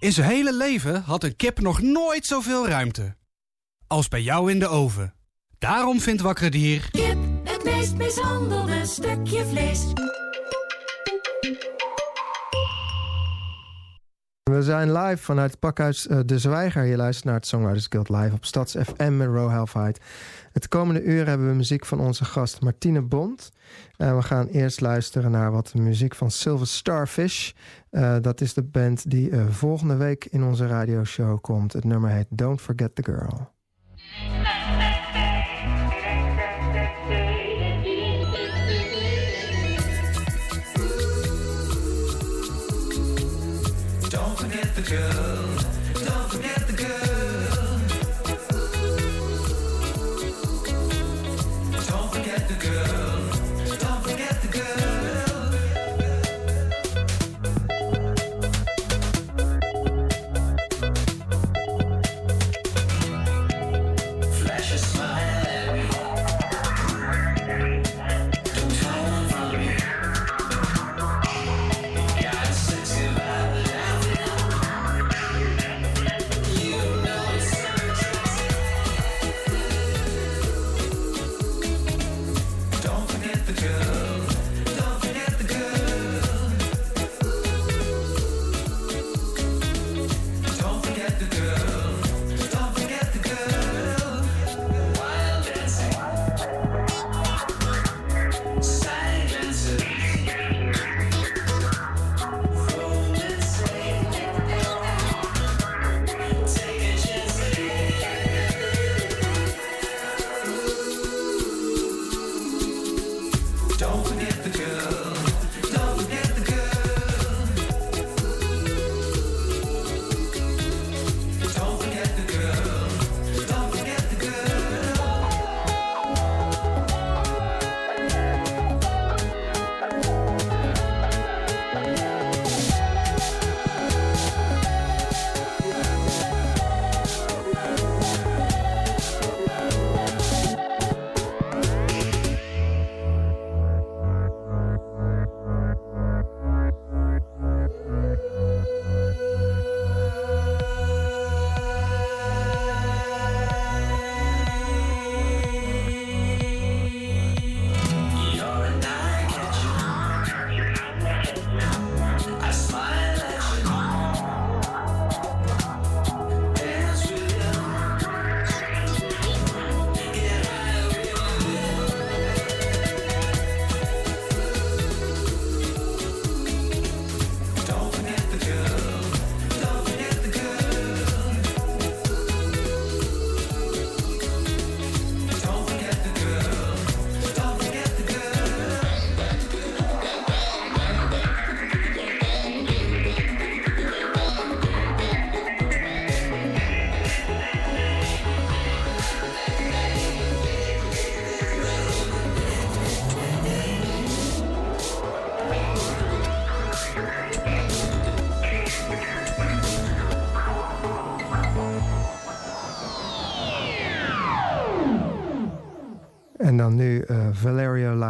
In zijn hele leven had een kip nog nooit zoveel ruimte. Als bij jou in de oven. Daarom vindt Wakker Dier... Kip, het meest mishandelde stukje vlees. We zijn live vanuit het pakhuis uh, De Zwijger. Je luistert naar het Songwriters Guild live op Stads FM met Row Halfheid. Het komende uur hebben we muziek van onze gast Martine Bond. We gaan eerst luisteren naar wat muziek van Silver Starfish. Uh, dat is de band die uh, volgende week in onze radioshow komt. Het nummer heet Don't Forget the Girl. Don't forget the girl.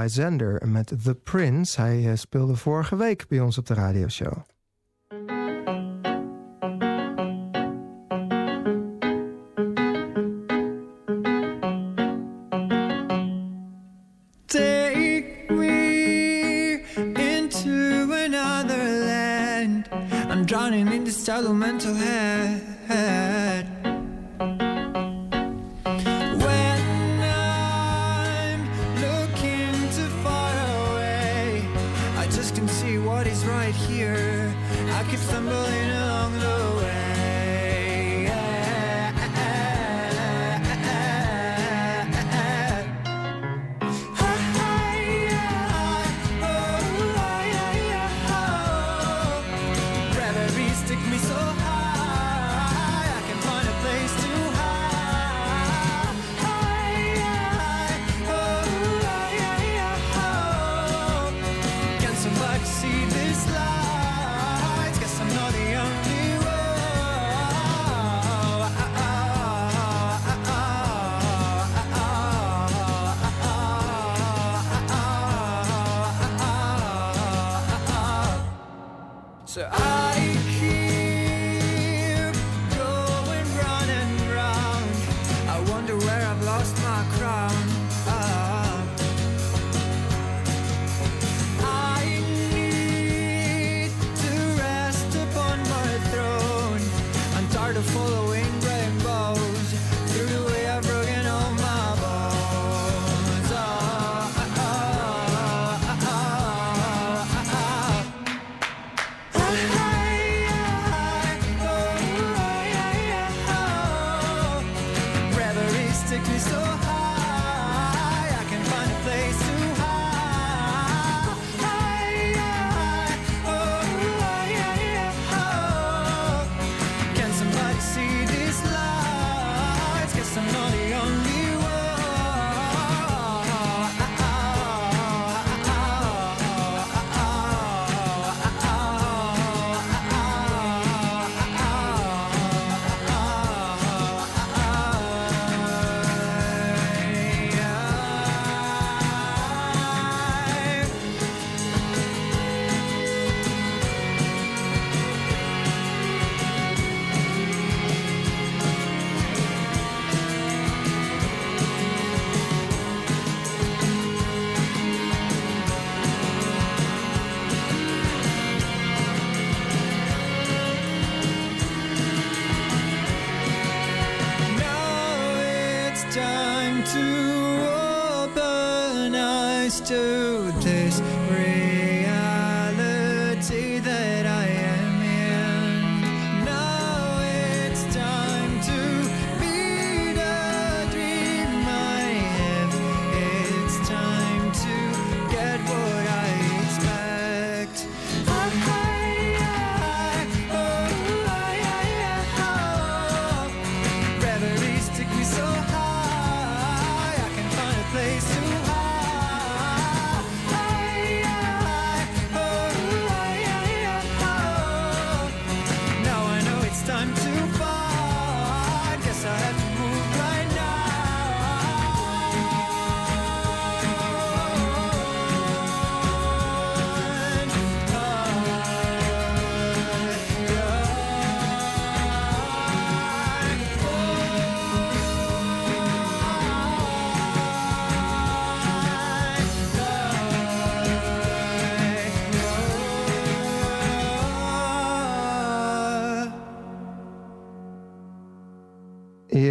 Lysander met The Prince. Hij eh, speelde vorige week bij ons op de radioshow. Drowning in this elemental head.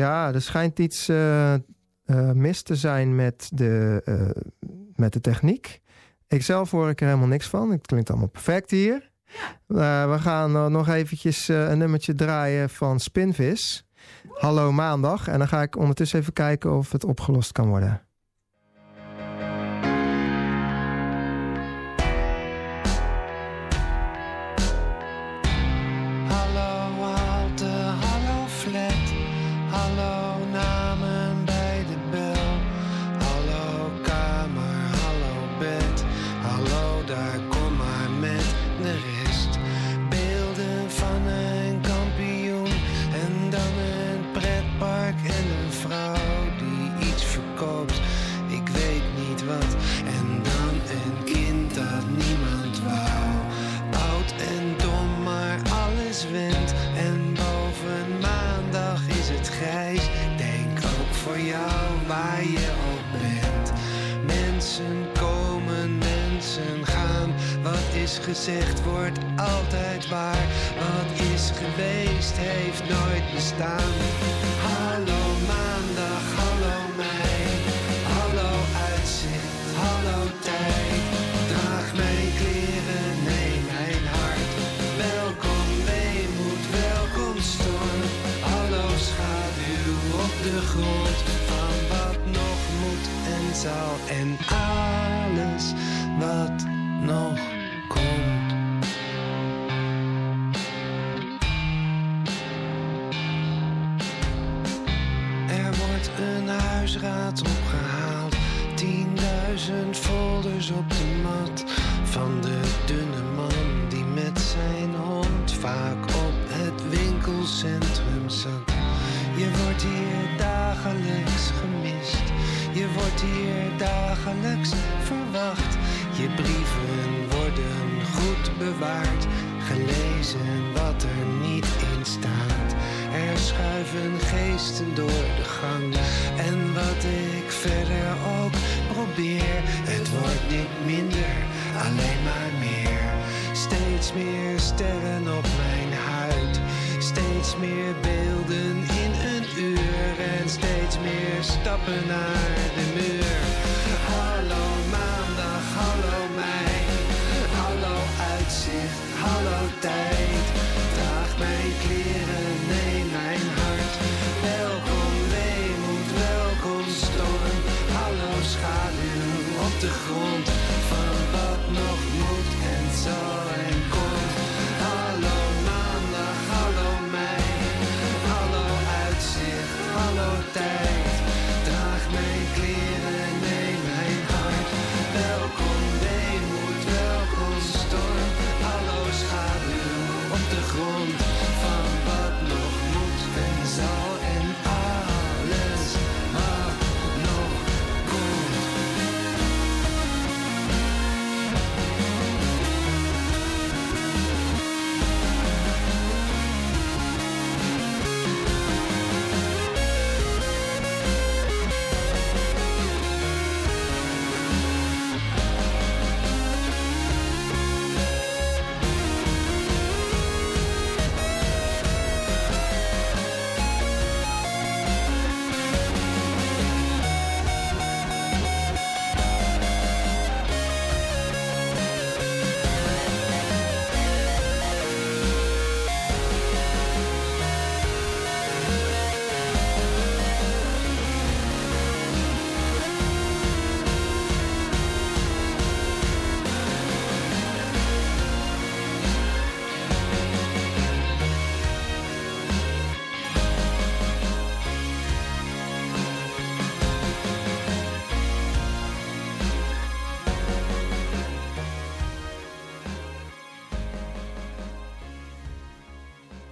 Ja, er schijnt iets eh, eh, mis te zijn met de, eh, met de techniek. Ik zelf hoor ik er helemaal niks van. Het klinkt allemaal perfect hier. we gaan nog eventjes een nummertje draaien van Spinvis. Hallo maandag. En dan ga ik ondertussen even kijken of het opgelost kan worden. zou en alles wat nog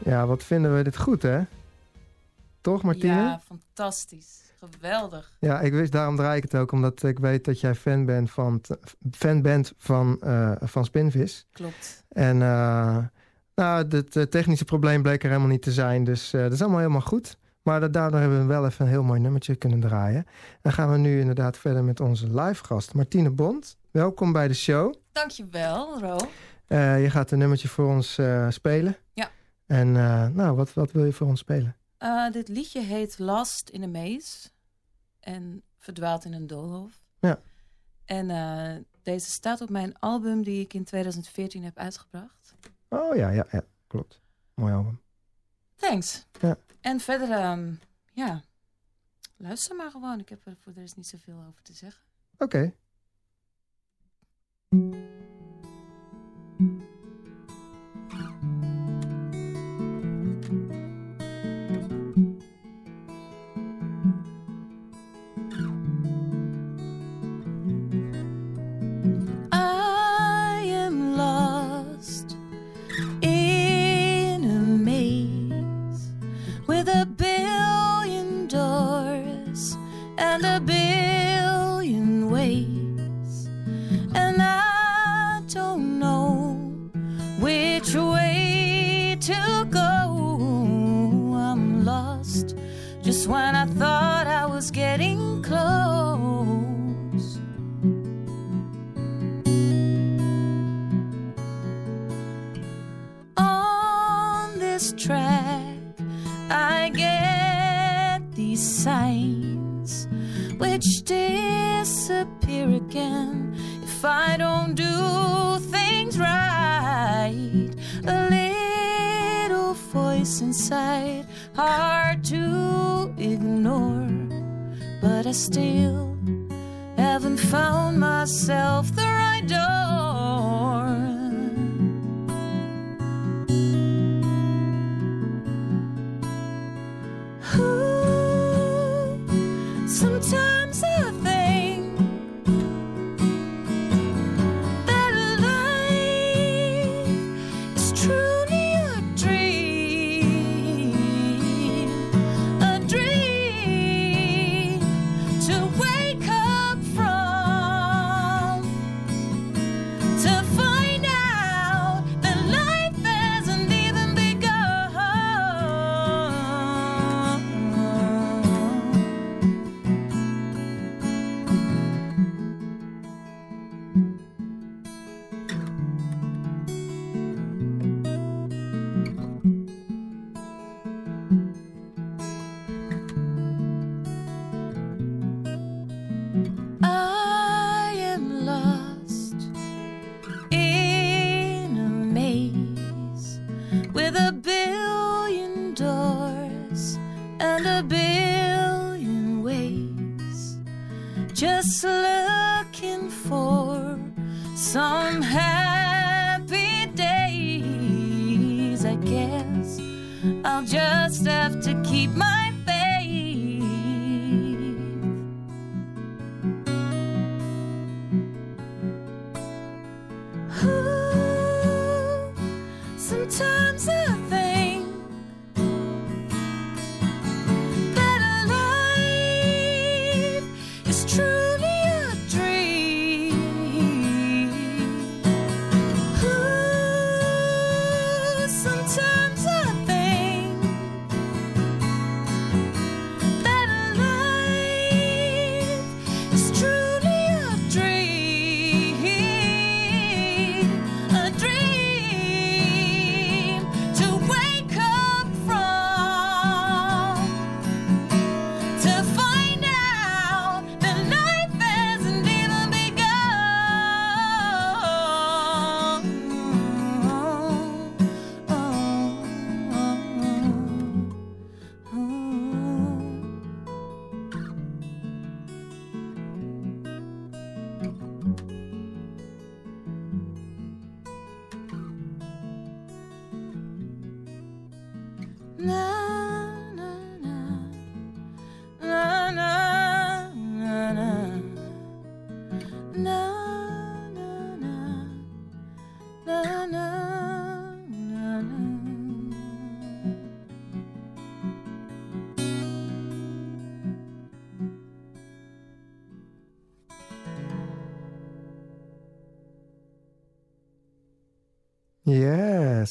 Ja, wat vinden we dit goed, hè? Toch, Martine? Ja, fantastisch. Geweldig. Ja, ik wist, daarom draai ik het ook, omdat ik weet dat jij fan bent van, fan bent van, eh, van Spinvis. Klopt. En eh, nou, het technische probleem bleek er helemaal niet te zijn, dus eh, dat is allemaal helemaal goed. Maar da- daardoor hebben we wel even een heel mooi nummertje kunnen draaien. Dan gaan we nu inderdaad verder met onze live gast, Martine Bond. Welkom bij de show. Dankjewel, Ro. Je gaat een nummertje voor ons spelen. En eh, nou, wat, wat wil je voor ons spelen? Eh, dit liedje heet Last in a Maze. En verdwaald in een doolhof. Ja. En eh, deze staat op mijn album die ik in 2014 heb uitgebracht. Oh ja, ja, ja, klopt. Mooi album. Thanks. Ja. En verder, ehm, ja, luister maar gewoon. Ik heb er voor de rest niet zoveel over te zeggen. Oké.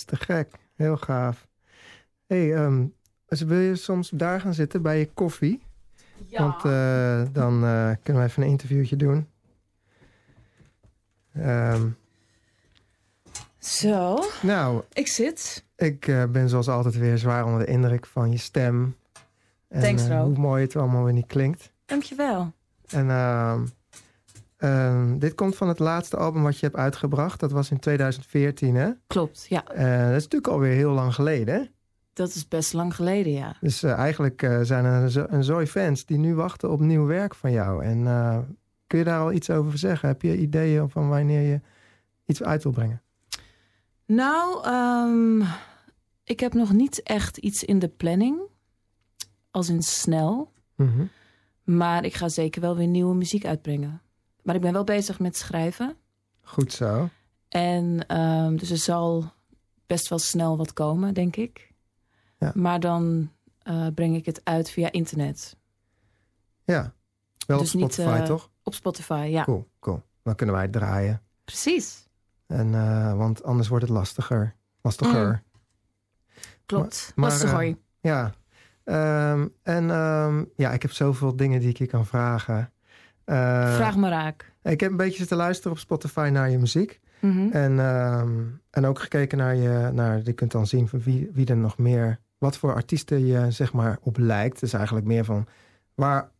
Te gek. Heel gaaf. hey, ehm, dus wil je soms daar gaan zitten bij je koffie? Want eh, dan eh, kunnen we even een interviewtje doen. Ehm, Zo, nou, ik zit. ik eh, ben zoals altijd weer zwaar onder de indruk van je stem. En Thanks, Ro. hoe mooi het allemaal weer niet klinkt. Dankjewel. En ehm, dit komt van het laatste album wat je hebt uitgebracht. Dat was in 2014, hè? Klopt, ja. Eh, dat is natuurlijk alweer heel lang geleden, hè? Dat is best lang geleden, ja. Dus eh, eigenlijk eh, zijn er een, zo- een zooi fans die nu wachten op nieuw werk van jou. En kun je daar al iets over zeggen? Heb je ideeën van wanneer je iets uit wil brengen? Nou, ehm, ik heb nog niet echt iets in de planning. Als in snel. Mhm. Maar ik ga zeker wel weer nieuwe muziek uitbrengen. Maar ik ben wel bezig met schrijven. Goed zo. En ehm, dus er zal best wel snel wat komen, denk ik. Ja. Maar dan eh, breng ik het uit via internet. Ja. Wel Dus op niet, Spotify, eh, toch? Op Spotify, ja. Cool, cool. Dan kunnen wij het draaien. Precies. En, eh, want anders wordt het lastiger. Lastiger. Mm. Klopt. Maar- Lastig maar, hoor. Ja. Ehm, en ehm, ja, ik heb zoveel dingen die ik je kan vragen. Eh, Vraag me raak. Ik heb een beetje zitten luisteren op Spotify naar je muziek. Mhm. En, ehm, en ook gekeken naar je, naar, je kunt dan zien van wie, wie er nog meer, wat voor artiesten je zeg maar op lijkt. Dus eigenlijk meer van waar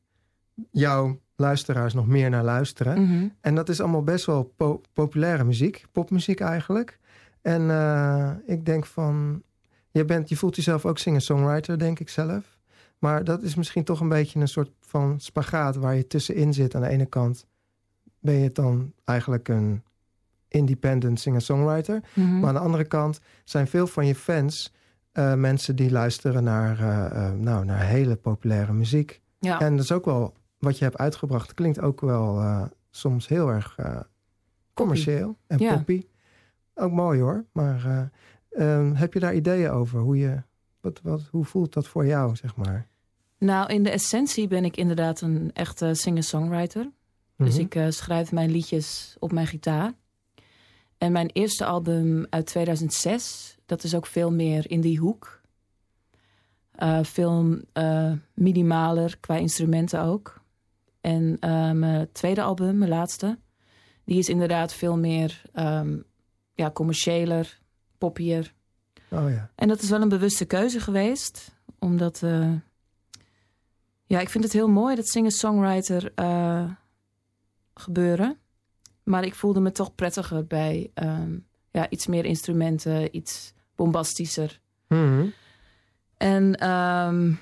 jouw luisteraars nog meer naar luisteren. Mhm. En dat is allemaal best wel po- populaire muziek, popmuziek eigenlijk. En eh, ik denk van, je, bent, je voelt jezelf ook singer-songwriter, denk ik zelf. Maar dat is misschien toch een beetje een soort van spagaat waar je tussenin zit. Aan de ene kant ben je dan eigenlijk een independent singer-songwriter. Mhm. Maar aan de andere kant zijn veel van je fans eh, mensen die luisteren naar, eh, eh, nou, naar hele populaire muziek. ja. En dat is ook wel wat je hebt uitgebracht. Klinkt ook wel soms heel erg commercieel en Ja. poppy. Ook mooi hoor. Maar eh, ehm, heb je daar ideeën over? Hoe, je, wat, wat, hoe voelt dat voor jou, zeg maar? Nou, in de essentie ben ik inderdaad een echte singer-songwriter. Dus Mhm. ik eh, schrijf mijn liedjes op mijn gitaar. En mijn eerste album uit 2006, dat is ook veel meer in die hoek. Veel eh, minimaler qua instrumenten ook. En eh, mijn tweede album, mijn laatste, die is inderdaad veel meer ehm, ja, commerciëler, poppier. Oh ja. En dat is wel een bewuste keuze geweest. Omdat, eh, ja, ik vind het heel mooi dat singer-songwriter eh, gebeuren. Maar ik voelde me toch prettiger bij ehm, ja, iets meer instrumenten, iets bombastischer. Mhm. En ehm,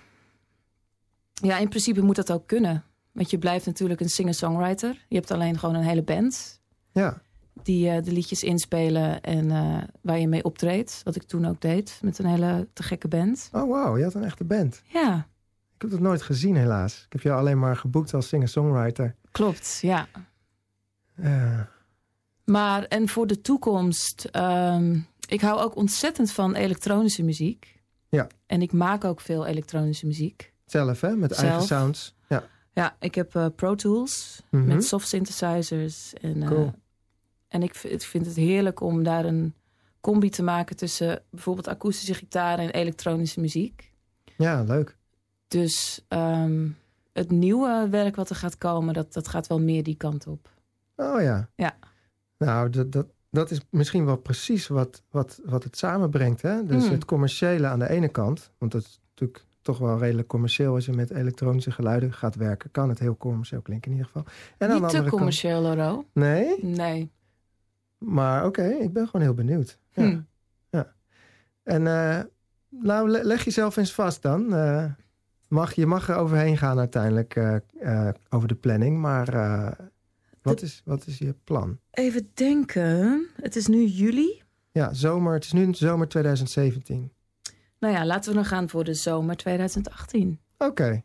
ja, in principe moet dat ook kunnen. Want je blijft natuurlijk een singer-songwriter. Je hebt alleen gewoon een hele band Ja. Die eh, de liedjes inspelen en eh, waar je mee optreedt. Wat ik toen ook deed met een hele te gekke band. Oh wauw, je had een echte band. Ja, Ik heb dat nooit gezien helaas. Ik heb jou alleen maar geboekt als singer-songwriter. klopt. Ja. Eh, Maar en voor de toekomst, ehm, ik hou ook ontzettend van elektronische muziek. Ja. En ik maak ook veel elektronische muziek. zelf hè, met eigen sounds. Ja. Ja, ik heb eh, Pro Tools Mhm. met soft synthesizers. En, Cool. En ik, ik vind het heerlijk om daar een combi te maken tussen bijvoorbeeld akoestische gitaar en elektronische muziek. ja, leuk. Dus ehm, het nieuwe werk wat er gaat komen, dat, dat gaat wel meer die kant op. Oh ja. Ja. Nou, dat, dat, dat is misschien wel precies wat, wat, wat het samenbrengt. Hè? Dus Hmm. het commerciële aan de ene kant. Want dat is natuurlijk toch wel redelijk commercieel. Als je met elektronische geluiden gaat werken, kan het heel commercieel klinken in ieder geval. En aan de Niet te andere commercieel, Loro. kant. Nee, Nee. Maar oké, ik ben gewoon heel benieuwd. Ja. Hm. En eh, nou, le- leg jezelf eens vast dan. Eh, mag, je mag er overheen gaan uiteindelijk eh, over de planning. Maar wat, is, wat is je plan? Even denken. Het is nu juli. Ja, zomer. Het is nu zomer 2017. Nou ja, laten we dan gaan voor de zomer 2018. Oké.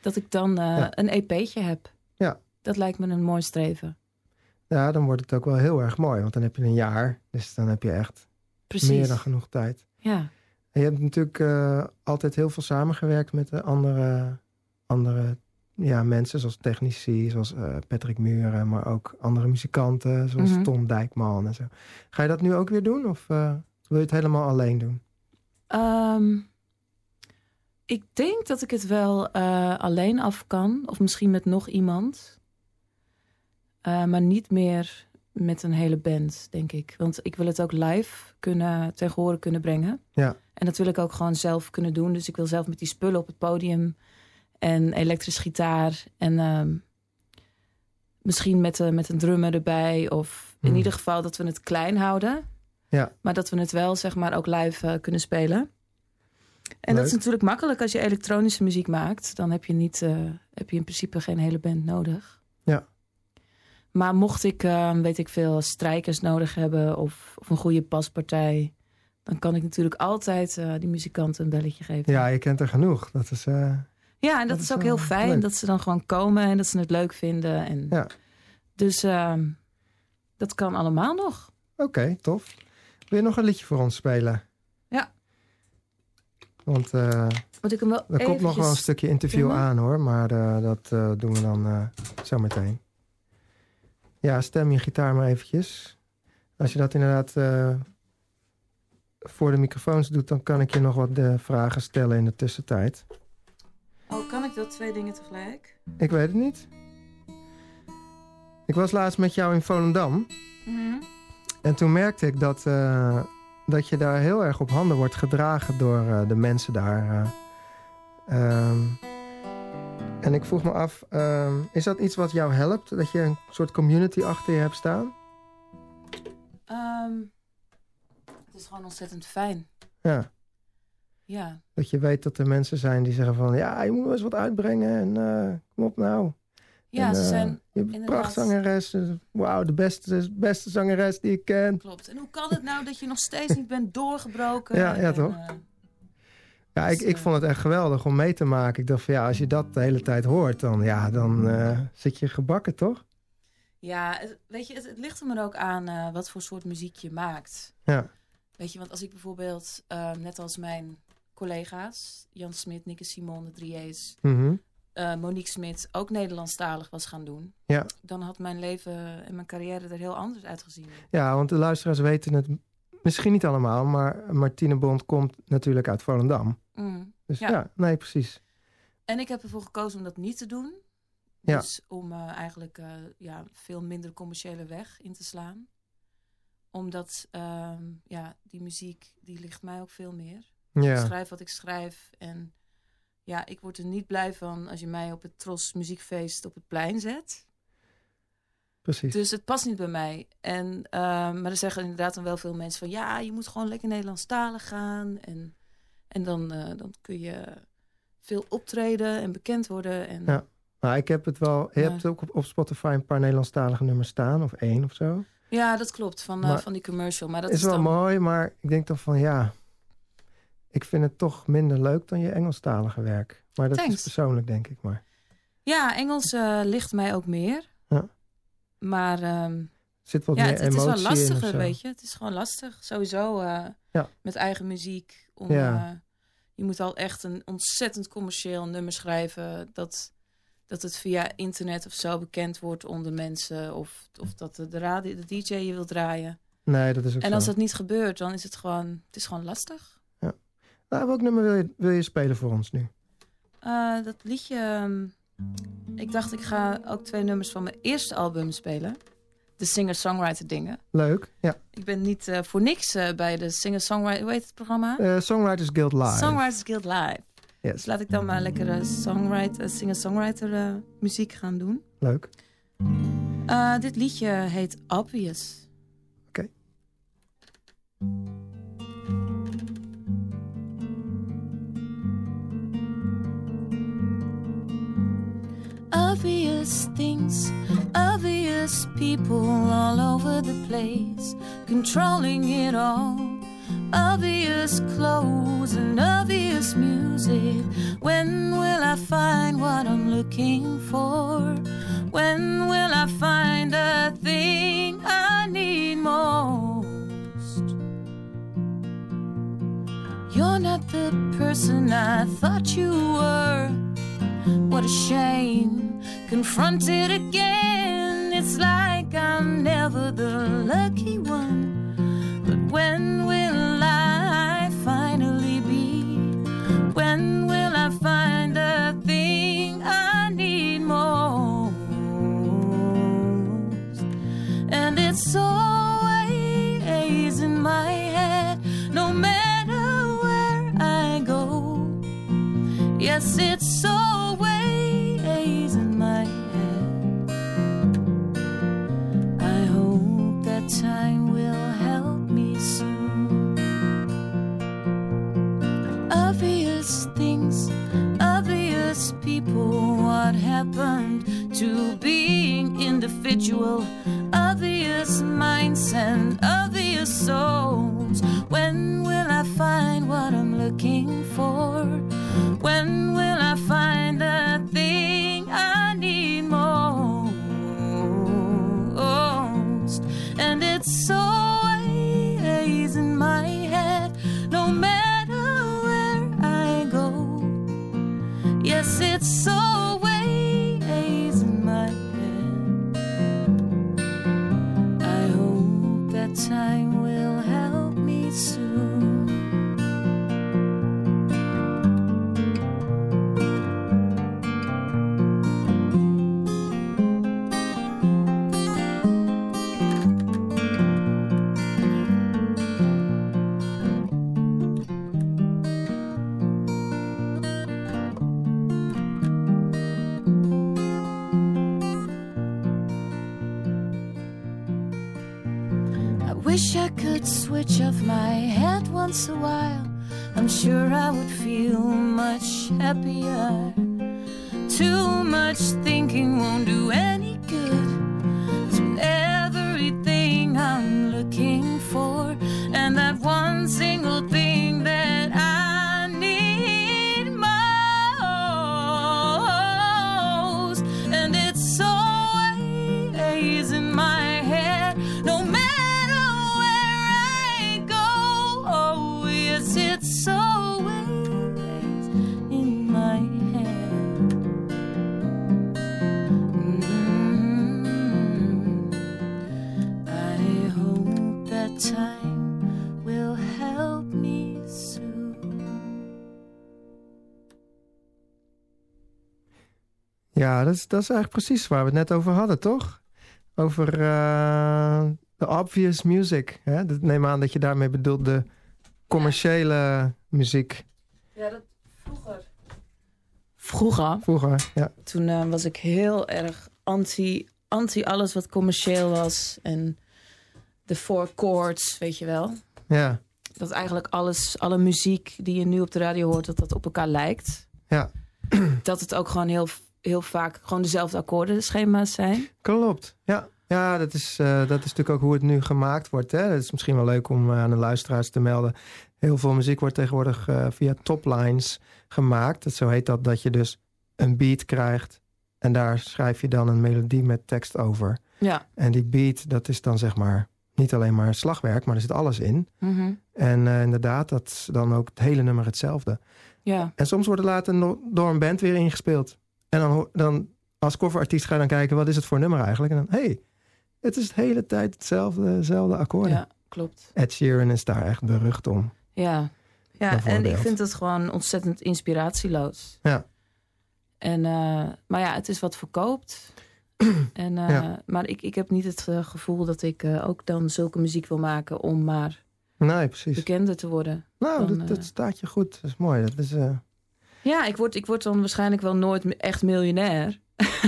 Dat ik dan Ja. een EP'tje heb. Ja. Dat lijkt me een mooi streven. Ja, dan wordt het ook wel heel erg mooi. Want dan heb je een jaar. Dus dan heb je echt Precies. meer dan genoeg tijd. Ja. En je hebt natuurlijk eh, altijd heel veel samengewerkt met de andere, andere ja, mensen zoals technici, zoals eh, Patrick Muren, maar ook andere muzikanten, zoals Mhm. Tom Dijkman en zo. Ga je dat nu ook weer doen of eh, wil je het helemaal alleen doen? Ehm, ik denk dat ik het wel eh, alleen af kan. Of misschien met nog iemand. Eh, maar niet meer met een hele band, denk ik. Want ik wil het ook live kunnen, ten gehore kunnen brengen. Ja. En dat wil ik ook gewoon zelf kunnen doen. Dus ik wil zelf met die spullen op het podium. En elektrisch gitaar. En ehm, misschien met, eh, met een drummer erbij. Of in Hmm. ieder geval dat we het klein houden. Ja. Maar dat we het wel, zeg maar, ook live eh, kunnen spelen. En dat is natuurlijk makkelijk als je elektronische muziek maakt. Dan heb je, niet, heb je in principe geen hele band nodig. Ja. Maar mocht ik, eh, weet ik veel, strijkers nodig hebben of, of een goede paspartij... dan kan ik natuurlijk altijd eh, die muzikanten een belletje geven. Ja, je kent er genoeg. Dat is, eh, Ja, en dat, Dat is ook wel heel fijn leuk. dat ze dan gewoon komen en dat ze het leuk vinden. En Ja. Dus ehm, dat kan allemaal nog. Oké, tof. Wil je nog een liedje voor ons spelen? Ja. Want eh, Want ik hem wel er komt nog wel een stukje interview aan hoor, maar eh, dat eh, doen we dan eh, zo meteen. Ja, stem je gitaar maar eventjes. Als je dat inderdaad eh, voor de microfoons doet, dan kan ik je nog wat eh, vragen stellen in de tussentijd. Oh, kan ik dat twee dingen tegelijk? Ik weet het niet. Ik was laatst met jou in Volendam. Mhm. En toen merkte ik dat, eh, dat je daar heel erg op handen wordt gedragen door de mensen daar. eh. En ik vroeg me af, ehm, is dat iets wat jou helpt? Dat je een soort community achter je hebt staan? Ehm, het is gewoon ontzettend fijn. Ja, Ja, dat je weet dat er mensen zijn die zeggen van... ja, je moet wel eens wat uitbrengen en eh, kom op nou. ja En, ze eh, zijn... Je bent inderdaad- prachtzangeres. eh, Wauw, de beste, beste zangeres die ik ken. Klopt. En hoe kan het nou dat je nog steeds niet bent doorgebroken? Ja, ja, En, toch? eh, Ja, ik, Dus, ik eh, vond het echt geweldig om mee te maken. Ik dacht van ja, als je dat de hele tijd hoort, dan, ja, dan eh, zit je gebakken, toch? ja, het- weet je, het, het ligt er maar ook aan eh, wat voor soort muziek je maakt. Ja. Weet je, want als ik bijvoorbeeld, eh, net als mijn collega's, Jan Smit, Nikke Simon, de 3A's, Mhm. Monique Smit ook Nederlandstalig was gaan doen, Ja. dan had mijn leven en mijn carrière er heel anders uitgezien. Ja, want de luisteraars weten het misschien niet allemaal, maar Martine Bond komt natuurlijk uit Volendam. Mm. Dus ja, Ja. nee, precies. En ik heb ervoor gekozen om dat niet te doen. Ja. Dus om eh, eigenlijk eh, ja, veel minder commerciële weg in te slaan. Omdat ehm, ja, die muziek, die ligt mij ook veel meer. Ik Ja, schrijf wat ik schrijf. En ja, ik word er niet blij van als je mij op het Tros muziekfeest op het plein zet. Precies. Dus het past niet bij mij. En, ehm, maar er zeggen inderdaad dan wel veel mensen van... ja, je moet gewoon lekker Nederlandstalig gaan. En, en dan, eh, dan kun je veel optreden en bekend worden. En, Ja. Maar ik heb het wel... Je Maar- hebt ook op, op Spotify een paar Nederlandstalige nummers staan, of één of zo. Ja, dat klopt, van, eh, van die commercial. Maar dat is is, wel dan... mooi, maar ik denk toch van ja... Ik vind het toch minder leuk dan je Engelstalige werk. Maar dat is persoonlijk, denk ik maar. Ja, Engels eh, ligt mij ook meer. Ja. Maar ehm, Er zit wat ja, meer het, het is wel lastiger, weet je. Het is gewoon lastig, sowieso, eh, Ja. met eigen muziek. Om, Ja. eh, je moet al echt een ontzettend commercieel nummer schrijven... dat, dat het via internet of zo bekend wordt onder mensen... of, of dat de, radio, de DJ je wil draaien. Nee, dat is ook En zo. als dat niet gebeurt, dan is het gewoon, het is gewoon lastig. Nou, welk nummer wil je, wil je spelen voor ons nu? Eh, dat liedje. ehm, ik dacht, ik ga ook twee nummers van mijn eerste album spelen. De singer-songwriter dingen. Leuk. Ja. Ik ben niet eh, voor niks eh, bij de singer-songwriter. Hoe heet het programma? Eh, Songwriters Guild Live. Songwriters Guild Live. Dus Yes. laat ik dan maar lekker eh, songwriter, singer-songwriter muziek gaan doen. Leuk. Dit liedje heet Obvious. Obvious things, obvious people all over the place, controlling it all. Obvious clothes and obvious music. When will I find what I'm looking for? When will I find the thing I need most? You're not the person I thought you were. what a shame. Confronted again, it's like I'm never the lucky one. But when will what happened to being individual? Obvious minds and obvious souls. When will I find what I'm looking for? When sure I would feel much happier. Too much Ja, dat is, dat is eigenlijk precies waar we het net over hadden, toch? Over eh, de obvious music. Hè? Dat neem aan dat je daarmee bedoelt de commerciële muziek. Ja, dat vroeger. Vroeger, Vroeger, ja. toen eh, was ik heel erg anti, anti alles wat commercieel was. En de four chords, weet je wel. Ja, Dat eigenlijk alles, alle muziek die je nu op de radio hoort, dat dat op elkaar lijkt. ja. Dat het ook gewoon heel, heel vaak gewoon dezelfde akkoordenschema's zijn. klopt. Ja, ja dat, is, eh, dat is natuurlijk ook hoe het nu gemaakt wordt. Hè? Het is misschien wel leuk om eh, aan de luisteraars te melden. Heel veel muziek wordt tegenwoordig eh, via toplines gemaakt. Dat, zo heet dat, dat je dus een beat krijgt. En daar schrijf je dan een melodie met tekst over. Ja. En die beat, dat is dan zeg maar niet alleen maar slagwerk, maar er zit alles in. Mhm. En inderdaad, dat is dan ook het hele nummer hetzelfde. Ja. En soms wordt het later door een band weer ingespeeld. En dan, dan als coverartiest ga je dan kijken, wat is het voor nummer eigenlijk? En dan, hey, het is de hele tijd hetzelfde, hetzelfde akkoorden. ja, klopt. Ed Sheeran is daar echt berucht om. Ja, ja en ik vind het gewoon ontzettend inspiratieloos. Ja. En, eh, maar ja, het is wat verkoopt. en, eh, Ja. Maar ik, ik heb niet het eh, gevoel dat ik eh, ook dan zulke muziek wil maken om maar Nee, precies. bekender te worden. Nou, dan, dat, dat staat je goed. Dat is mooi. Dat is, eh, Ja, ik word, ik word dan waarschijnlijk wel nooit echt miljonair.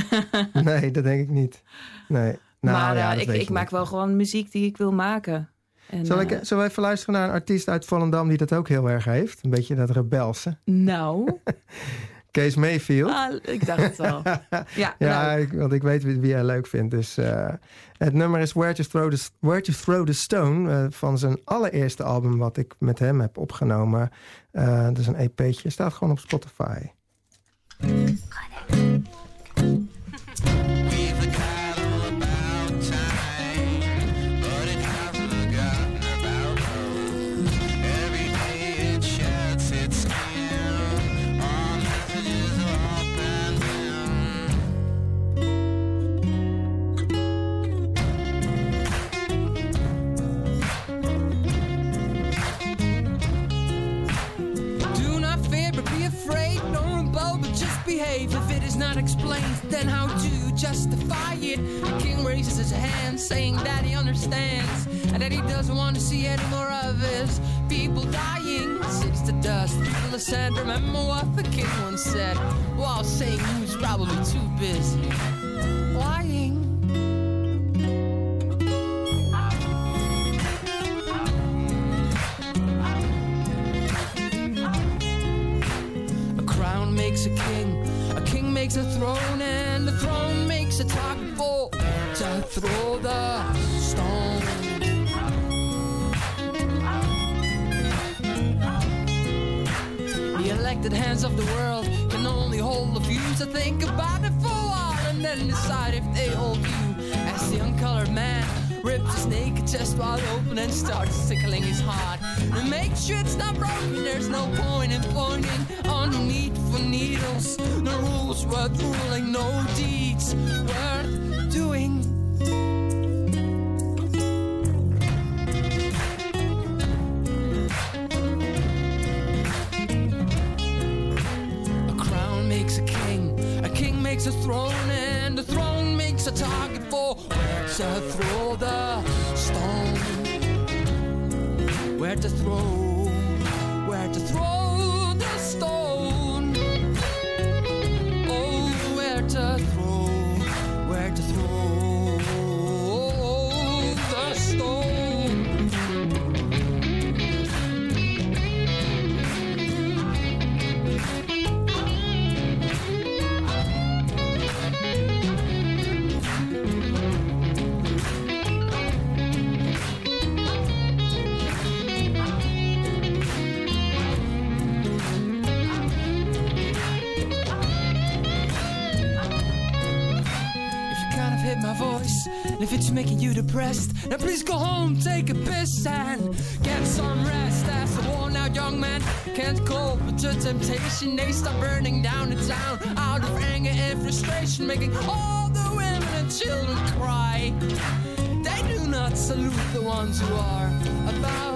nee, dat denk ik niet. Nee. Nou, maar ja, eh, ik, ik maak wel gewoon muziek die ik wil maken. En, Zal, ik, eh, zullen we even luisteren naar een artiest uit Volendam die dat ook heel erg heeft? Een beetje dat rebelse. nou, Kees Mayfield. ah, ik dacht het al. Ja, Ja, ik, want ik weet wie, wie jij leuk vindt. Dus, eh, het nummer is Where to Throw the, Where to Throw the Stone... eh, van zijn allereerste album wat ik met hem heb opgenomen. Eh dat is een EP'tje. Staat gewoon op Spotify. Justify it? The king raises his hand, saying that he understands, and that he doesn't want to see any more of his people dying. Cities to dust, people ascend. Remember what the king once said, while saying he was probably too busy lying. A crown makes a king makes a throne, and the throne makes a target for to throw the stone. The elected hands of the world can only hold a few to think about it for a while and then decide if they hold you. As the uncolored man rips his naked chest wide open and starts tickling his heart. And make sure it's not broken, there's no point in pointing on the need for needles. No rules worth ruling, no deeds worth doing. A crown makes a king, a king makes a throne, and a throne makes a target for to throw the stone. Where to throw, and if it's making you depressed, then please go home, take a piss, and get some rest. As a worn out young man can't cope with the temptation, they start burning down the town out of anger and frustration, making all the women and children cry. They do not salute the ones who are about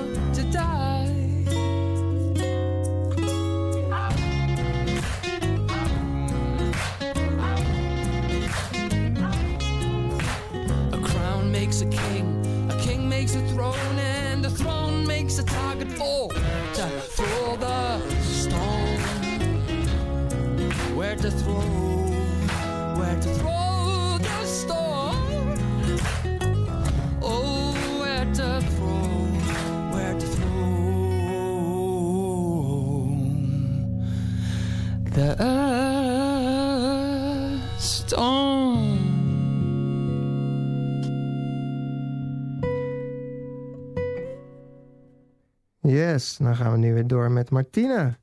Yes, dan gaan we nu weer door met Martine.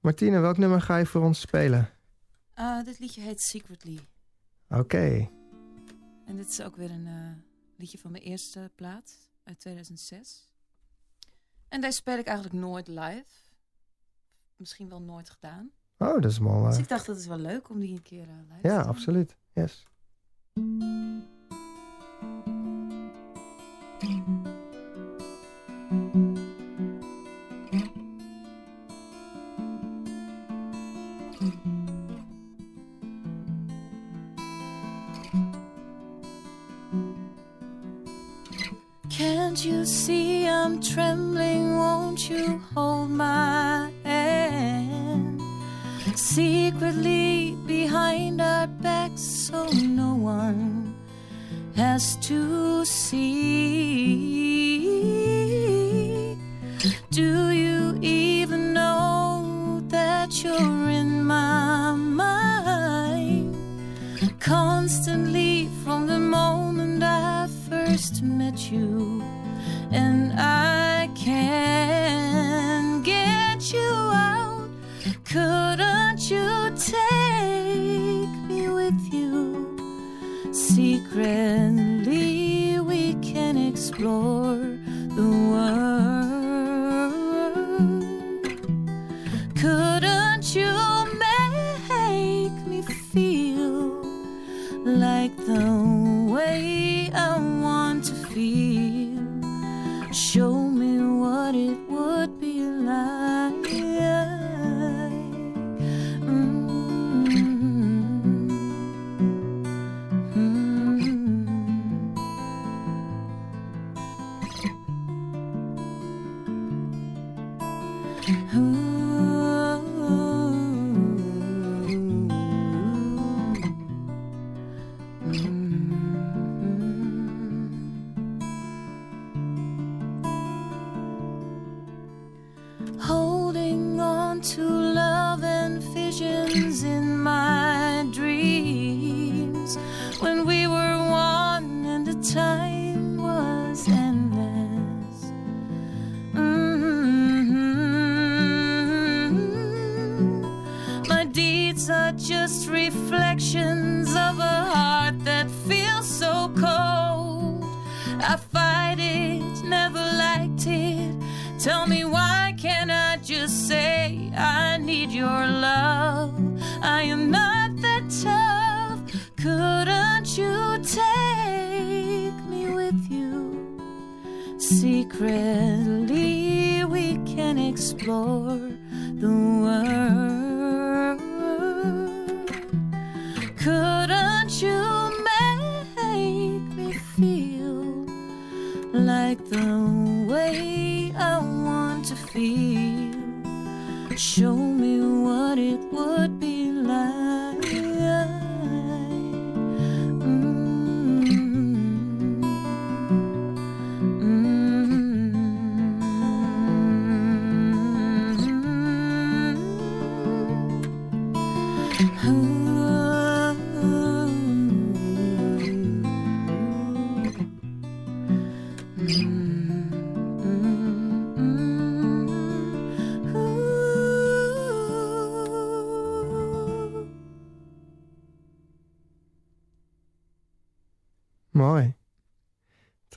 Martine, welk nummer ga je voor ons spelen? Ah, dit liedje heet Secretly. Oké. En dit is ook weer een eh, liedje van mijn eerste plaat uit 2006. En deze speel ik eigenlijk nooit live. Misschien wel nooit gedaan. Oh, dat is mooi. Dus ik dacht dat is wel leuk om die een keer eh, live te Ja, doen. absoluut. Yes. Hold my hand? Secretly behind our backs, so no one has to see.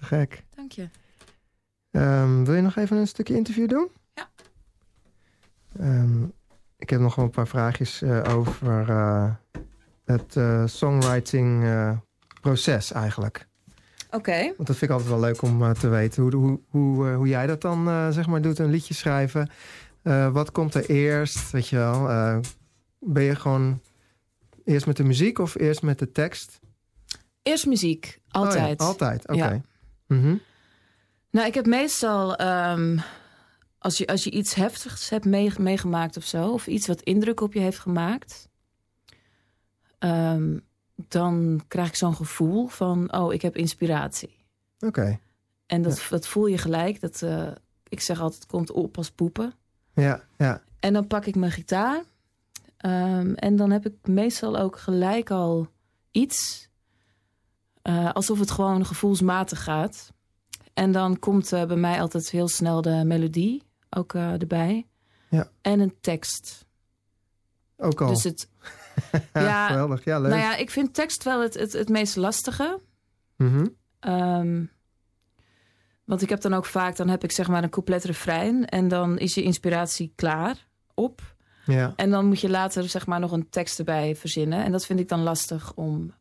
Te gek. Dank je. Ehm, wil je nog even een stukje interview doen? Ja. Ehm, ik heb nog wel een paar vraagjes eh, over eh, het eh, songwriting proces eigenlijk. Oké. Want dat vind ik altijd wel leuk om te weten. Hoe, hoe, hoe, hoe jij dat dan zeg maar doet, een liedje schrijven. Wat komt er eerst, weet je wel? Ben je gewoon eerst met de muziek of eerst met de tekst? Eerst muziek. Oh ja, Altijd. altijd, oké. Ja. Mhm. Nou, ik heb meestal, ehm, als, je, als je iets heftigs hebt mee- meegemaakt of zo, of iets wat indruk op je heeft gemaakt, ehm, dan krijg ik zo'n gevoel van, oh, ik heb inspiratie. Oké, En dat, dat voel je gelijk. Dat, eh, ik zeg altijd, het komt op als poepen. ja, ja. En dan pak ik mijn gitaar. Ehm, en dan heb ik meestal ook gelijk al iets. Eh, alsof het gewoon gevoelsmatig gaat. En dan komt eh, bij mij altijd heel snel de melodie ook eh, erbij. Ja. En een tekst. Ook al. Dus het, ja, ja, geweldig. Ja, leuk. nou ja, ik vind tekst wel het, het, het meest lastige. Mhm. Ehm, want ik heb dan ook vaak, dan heb ik zeg maar een couplet refrein. En dan is je inspiratie klaar op. ja. En dan moet je later zeg maar nog een tekst erbij verzinnen. En dat vind ik dan lastig om.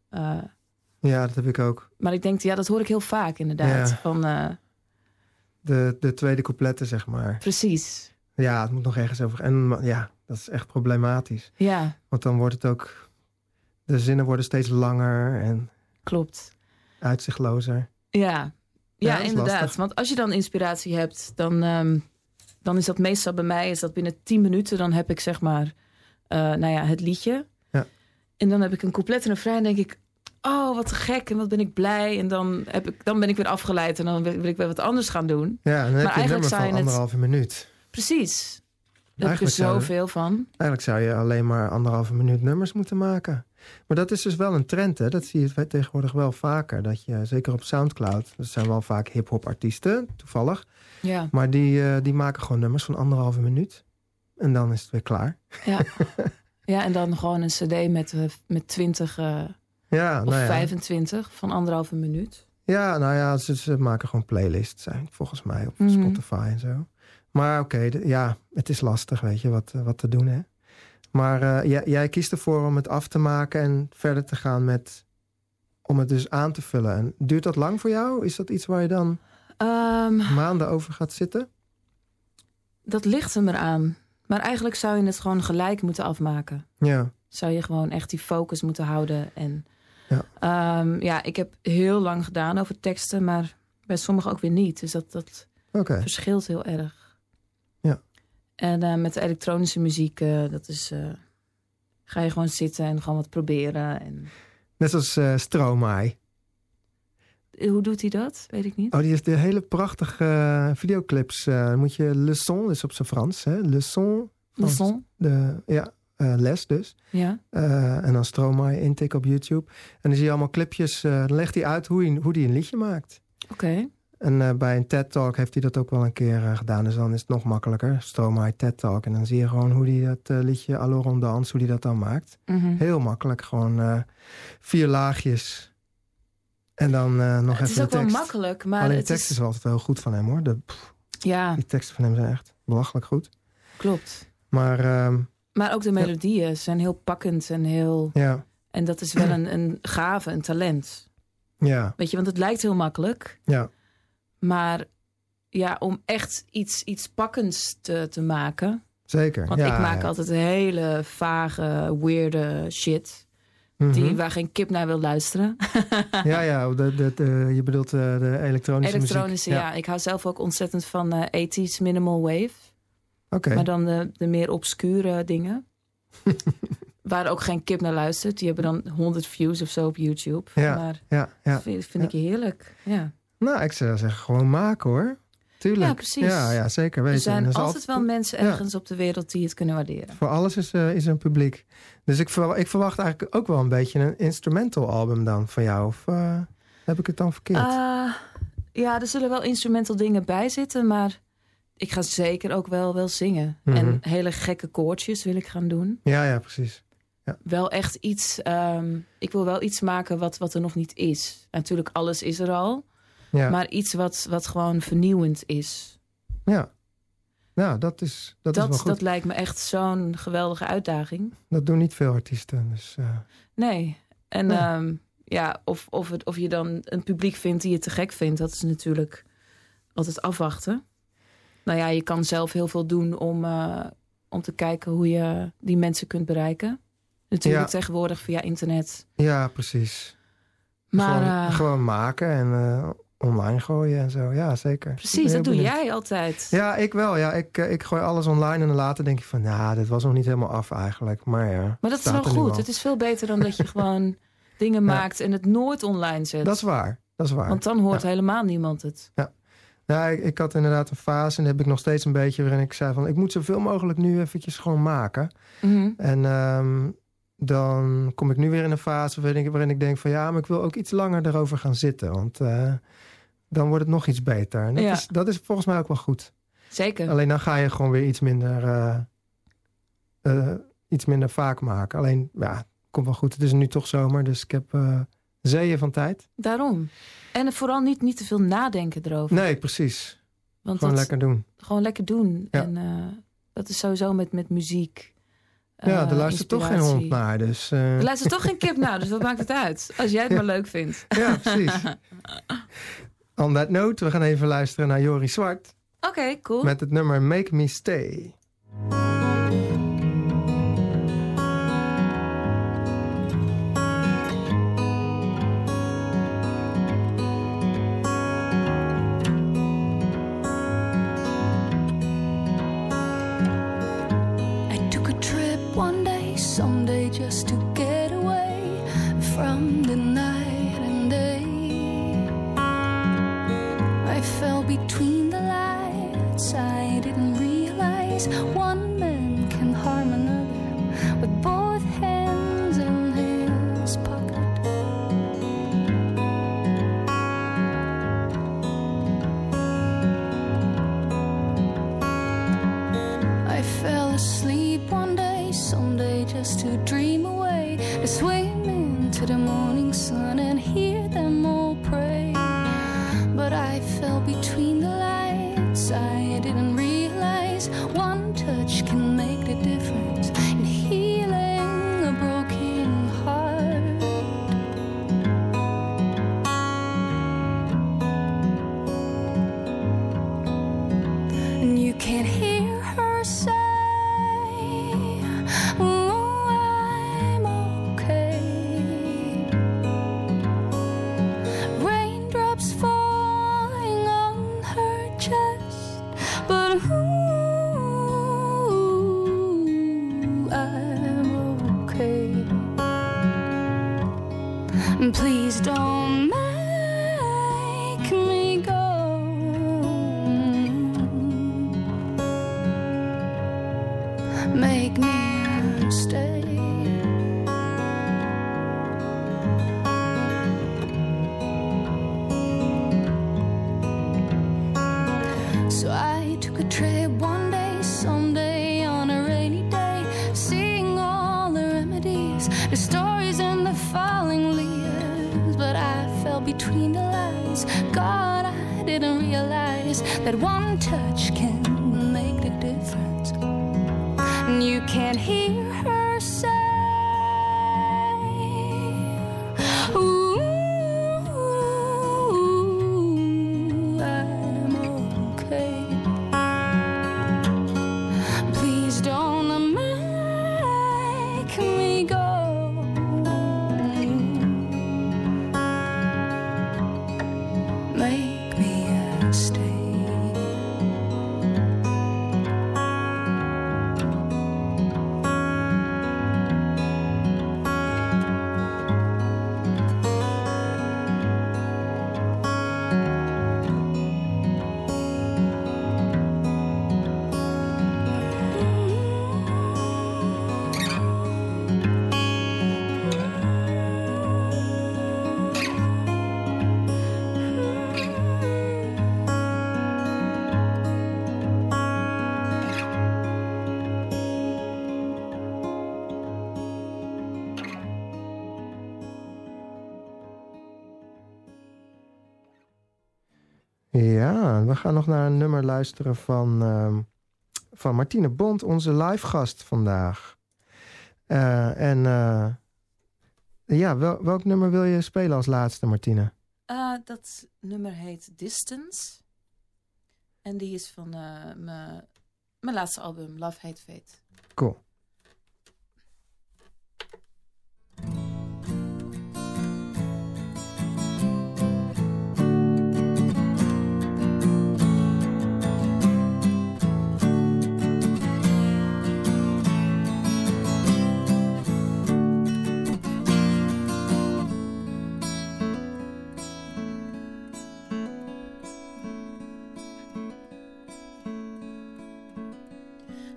Ja, dat heb ik ook. maar ik denk, ja, dat hoor ik heel vaak inderdaad. Ja. Van, eh, De, de tweede coupletten, zeg maar. precies. Ja, het moet nog ergens over. En ja, dat is echt problematisch. Ja, Want dan wordt het ook... De zinnen worden steeds langer en klopt. uitzichtlozer. Ja, Ja, inderdaad. lastig. Want als je dan inspiratie hebt, dan, ehm, dan is dat meestal bij mij, is dat binnen 10 minuten, dan heb ik zeg maar, eh, nou ja, het liedje. Ja. En dan heb ik een couplet en een vrij en denk ik, oh, wat gek en wat ben ik blij. En dan, heb ik, dan ben ik weer afgeleid en dan wil ik weer wat anders gaan doen. Ja, dan heb je eigenlijk nummer van je het- anderhalve minuut. Precies. Daar heb er zou- zoveel van. Eigenlijk zou je alleen maar anderhalve minuut nummers moeten maken. Maar dat is dus wel een trend, hè? Dat zie je tegenwoordig wel vaker. Dat je, zeker op Soundcloud, dat zijn wel vaak hip-hop artiesten, toevallig. Ja, Maar die, eh, die maken gewoon nummers van anderhalve minuut. En dan is het weer klaar. ja. ja, en dan gewoon een cd met, eh, met 20 eh, Ja, of nou ja. 25 van anderhalve minuut. Ja, nou ja, ze, ze maken gewoon playlists, volgens mij op Mhm. Spotify en zo. Maar oké, ja, het is lastig, weet je, wat, eh, wat te doen, hè. Maar eh, jij, jij kiest ervoor om het af te maken en verder te gaan met... om het dus aan te vullen. En duurt dat lang voor jou? Is dat iets waar je dan Ehm, maanden over gaat zitten? dat ligt hem eraan. Maar eigenlijk zou je het gewoon gelijk moeten afmaken. Ja, Zou je gewoon echt die focus moeten houden. En Ja. ja, ja ik heb heel lang gedaan over teksten, maar bij sommigen ook weer niet. Dus dat, dat verschilt heel erg. Ja. En eh, met de elektronische muziek, eh, dat is. eh, ga je gewoon zitten en gewoon wat proberen. En Net als Stromae. hoe doet hij dat? Weet ik niet. Oh, die heeft de hele prachtige videoclips. moet je Le Son, is op zijn Frans, hè? Le Son Leçon. De, ja, eh, les dus. Ja. Eh, en dan Stromae intik op YouTube. En dan zie je allemaal clipjes. eh, dan legt hij uit hoe hij, hoe hij een liedje maakt. Oké. En eh, bij een TED-talk heeft hij dat ook wel een keer gedaan. Dus dan is het nog makkelijker. Stromae TED-talk. En dan zie je gewoon hoe hij dat liedje Alors on Dance, hoe hij dat dan maakt. Mhm. Heel makkelijk. Gewoon vier laagjes. En dan nog Het is even ook wel makkelijk, maar Alleen de tekst is... altijd wel goed van hem hoor. De, Ja, die teksten van hem zijn echt belachelijk goed. klopt. Maar ehm, Maar ook de melodieën zijn heel pakkend en heel... ja, En dat is wel een, een gave, een talent. ja, Weet je, want het lijkt heel makkelijk. ja. Maar ja, om echt iets, iets pakkends te, te maken... Zeker. Want ja, ik maak ja. altijd hele vage, weirde shit... Die, Mhm. waar geen kip naar wil luisteren. Ja, ja, de, de, de- je bedoelt eh, de elektronische, Elektronische, muziek. ja. Ik hou zelf ook ontzettend van eh 80s minimal wave. Maar dan de, de meer obscure dingen. waar ook geen kip naar luistert. Die hebben dan 100 views of zo op YouTube. Ja, Maar ja, ja. vind, vind ik heerlijk. Ja. Nou, ik zou zeggen, gewoon maken hoor. Tuurlijk. Ja, precies. Ja, ja zeker weten. Er zijn altijd wel mensen ja. ergens op de wereld die het kunnen waarderen. Voor alles is, eh, is een publiek. Dus ik, verwa- ik verwacht eigenlijk ook wel een beetje een instrumental album dan van jou. Of eh, heb ik het dan verkeerd? Ah, ja, er zullen wel instrumental dingen bij zitten. Maar ik ga zeker ook wel, wel zingen. Mhm. En hele gekke koortjes wil ik gaan doen. Ja, ja, precies. wel echt iets. ehm, ik wil wel iets maken wat, wat er nog niet is. Natuurlijk, alles is er al. Ja, Maar iets wat, wat gewoon vernieuwend is. ja. Nou, dat is, dat is wel Dat, goed. dat Dat, lijkt me echt zo'n geweldige uitdaging. doen niet veel artiesten. Dus, eh, Nee. En Nee. ja, ja of, of, het, of je dan een publiek vindt die het te gek vindt, dat is natuurlijk altijd afwachten. Nou ja, je kan zelf heel veel doen om, eh, om te kijken hoe je die mensen kunt bereiken. Natuurlijk Ja. tegenwoordig via internet. ja, precies. Maar gewoon, eh, gewoon maken en eh, online gooien en zo. Ja, zeker. Precies, dat doe jij altijd. Ja, ik wel. Ja, ik, ik gooi alles online en dan later denk ik van... nou, dit was nog niet helemaal af eigenlijk. Maar ja, Maar dat is wel goed. al. Het is veel beter dan dat je gewoon dingen maakt en het nooit online zet. Dat is waar. Dat is waar. Want dan hoort helemaal niemand het. Nou, ik, ik had inderdaad een fase en heb ik nog steeds een beetje... waarin ik zei van, ik moet zoveel mogelijk nu eventjes gewoon maken. Mhm. En ehm, dan kom ik nu weer in een fase waarin ik, waarin ik denk van... ja, maar ik wil ook iets langer erover gaan zitten. Want eh, dan wordt het nog iets beter. En dat, Ja. is, dat is volgens mij ook wel goed. Zeker. Alleen dan ga je gewoon weer iets minder, eh, eh, iets minder vaak maken. Alleen, ja, komt wel goed. Het is nu toch zomer, dus ik heb zeeën van tijd. Daarom. En vooral niet, niet te veel nadenken erover. Nee, precies. Want Gewoon dat, lekker doen. gewoon lekker doen. Ja. En eh, dat is sowieso met, met muziek. ja, eh, er luistert toch geen hond naar, dus... eh, Er luistert toch geen kip naar, dus wat maakt het uit? Als jij het maar leuk vindt. ja, precies. On that note, we gaan even luisteren naar Jori Zwart... Oké, cool. met het nummer Make Me Stay. gaan nog naar een nummer luisteren van, uh, van Martine Bond, onze live gast vandaag. Eh, en eh, ja, wel, welk nummer wil je spelen als laatste, Martine? Eh, dat nummer heet Distance. En die is van mijn laatste album, Love Hate Fate. Cool.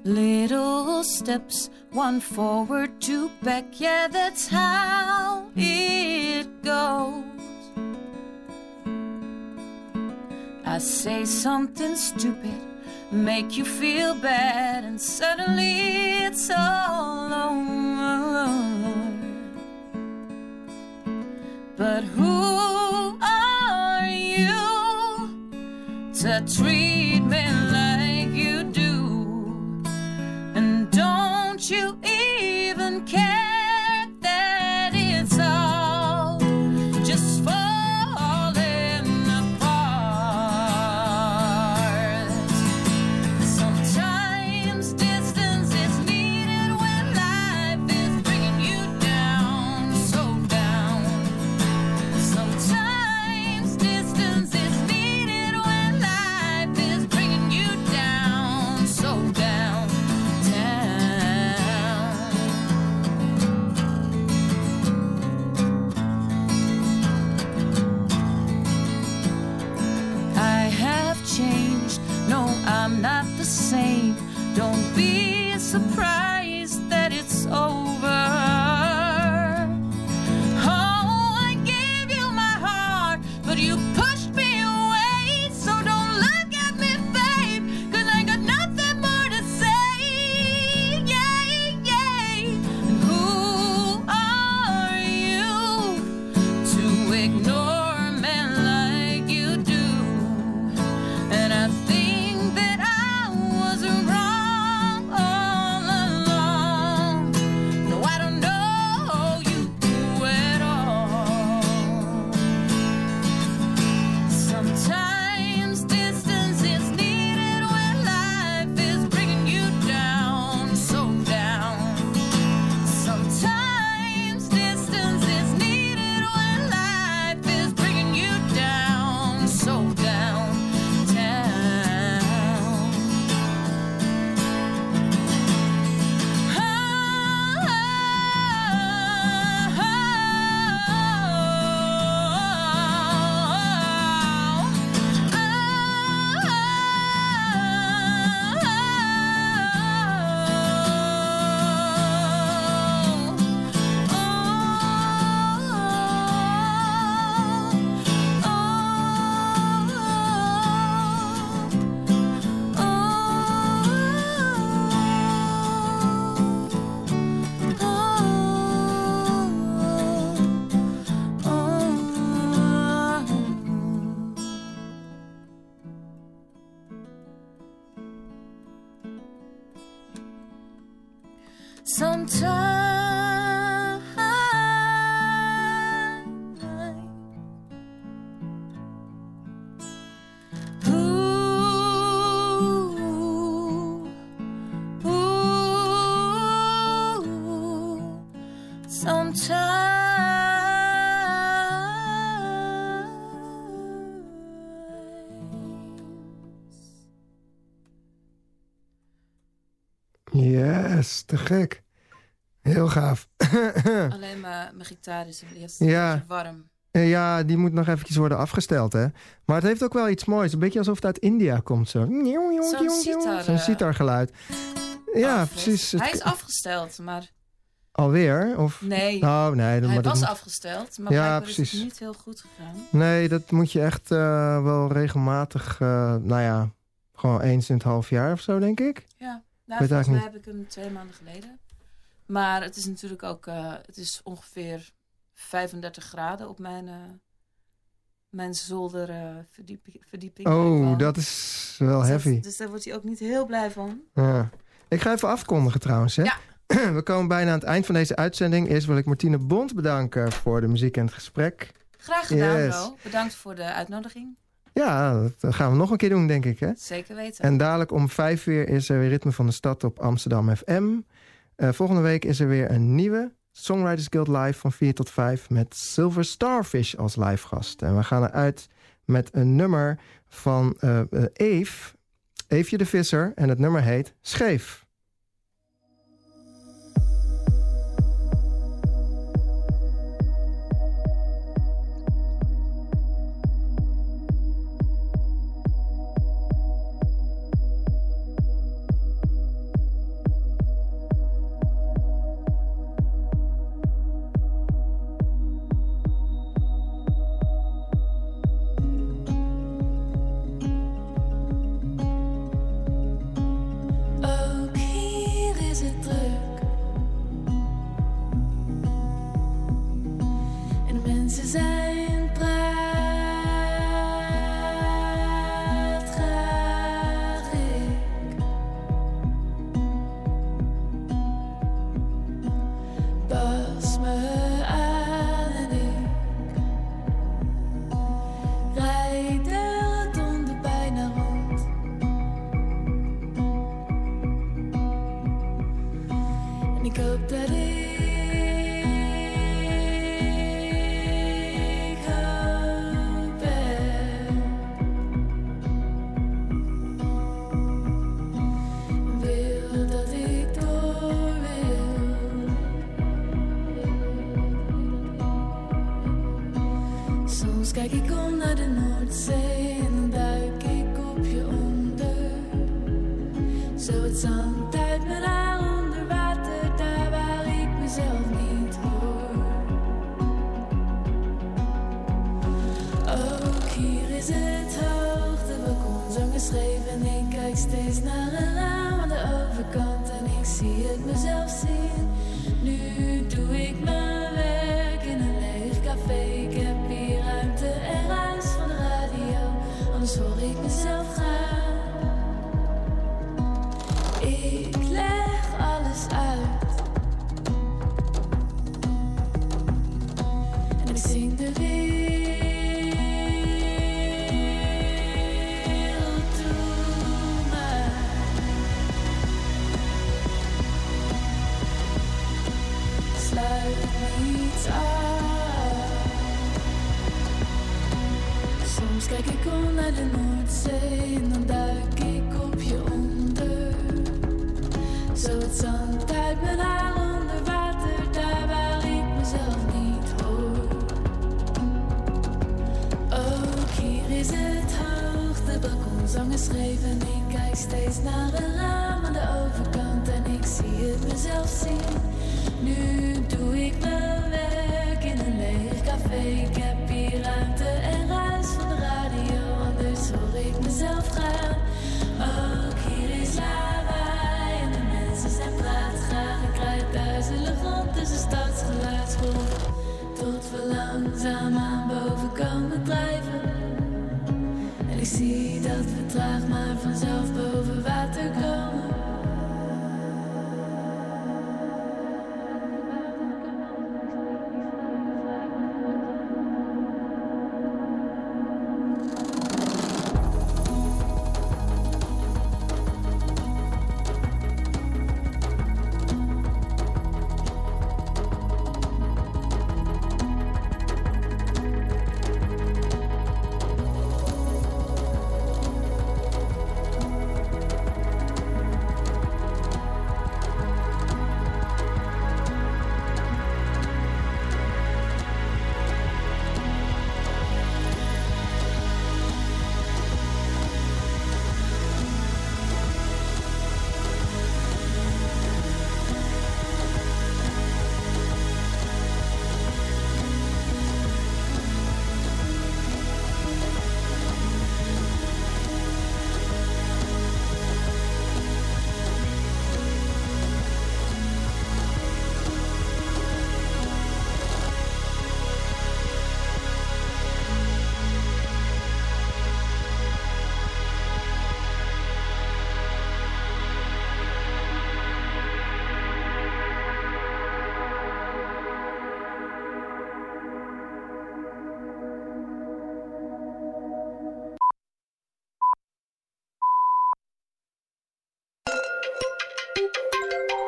Little steps, one forward, two back, yeah, that's how it goes. I say something stupid, make you feel bad, and suddenly it's all over. But who are you to treat me? Gitaar is eerst Ja. een beetje warm. Ja, die moet nog eventjes worden afgesteld, hè. Maar het heeft ook wel iets moois. Een beetje alsof het uit India komt, zo. Zo'n sitar, eh, sitargeluid. Ja, precies. Hij is afgesteld, maar Alweer? Of... nee. Oh, nee. hij was moet- afgesteld, maar Ja, is precies. het niet heel goed gegaan. Nee, dat moet je echt eh, wel regelmatig... eh, nou ja, gewoon eens in het half jaar of zo, denk ik. Ja, nou, volgens mij heb ik hem twee maanden geleden. Maar het is natuurlijk ook, eh, het is ongeveer 35 graden op mijn, eh mijn zolder eh, verdieping, Oh, dat is wel Dus dat- heavy. Dus daar wordt hij ook niet heel blij van. Ja. Ik ga even afkondigen trouwens. Hè? Ja. We komen bijna aan het eind van deze uitzending. Eerst wil ik Martine Bond bedanken voor de muziek en het gesprek. Graag gedaan, Yes. bro. Bedankt voor de uitnodiging. Ja, dat gaan we nog een keer doen, denk ik. Hè? Zeker weten. En dadelijk om vijf uur is er weer Ritme van de Stad op Amsterdam FM. Eh, volgende week is er weer een nieuwe Songwriters Guild Live van 4 tot 5... met Silver Starfish als live gast. En we gaan eruit met een nummer van eh eh, Eve, Eefje de Visser. En het nummer heet Scheef. En ik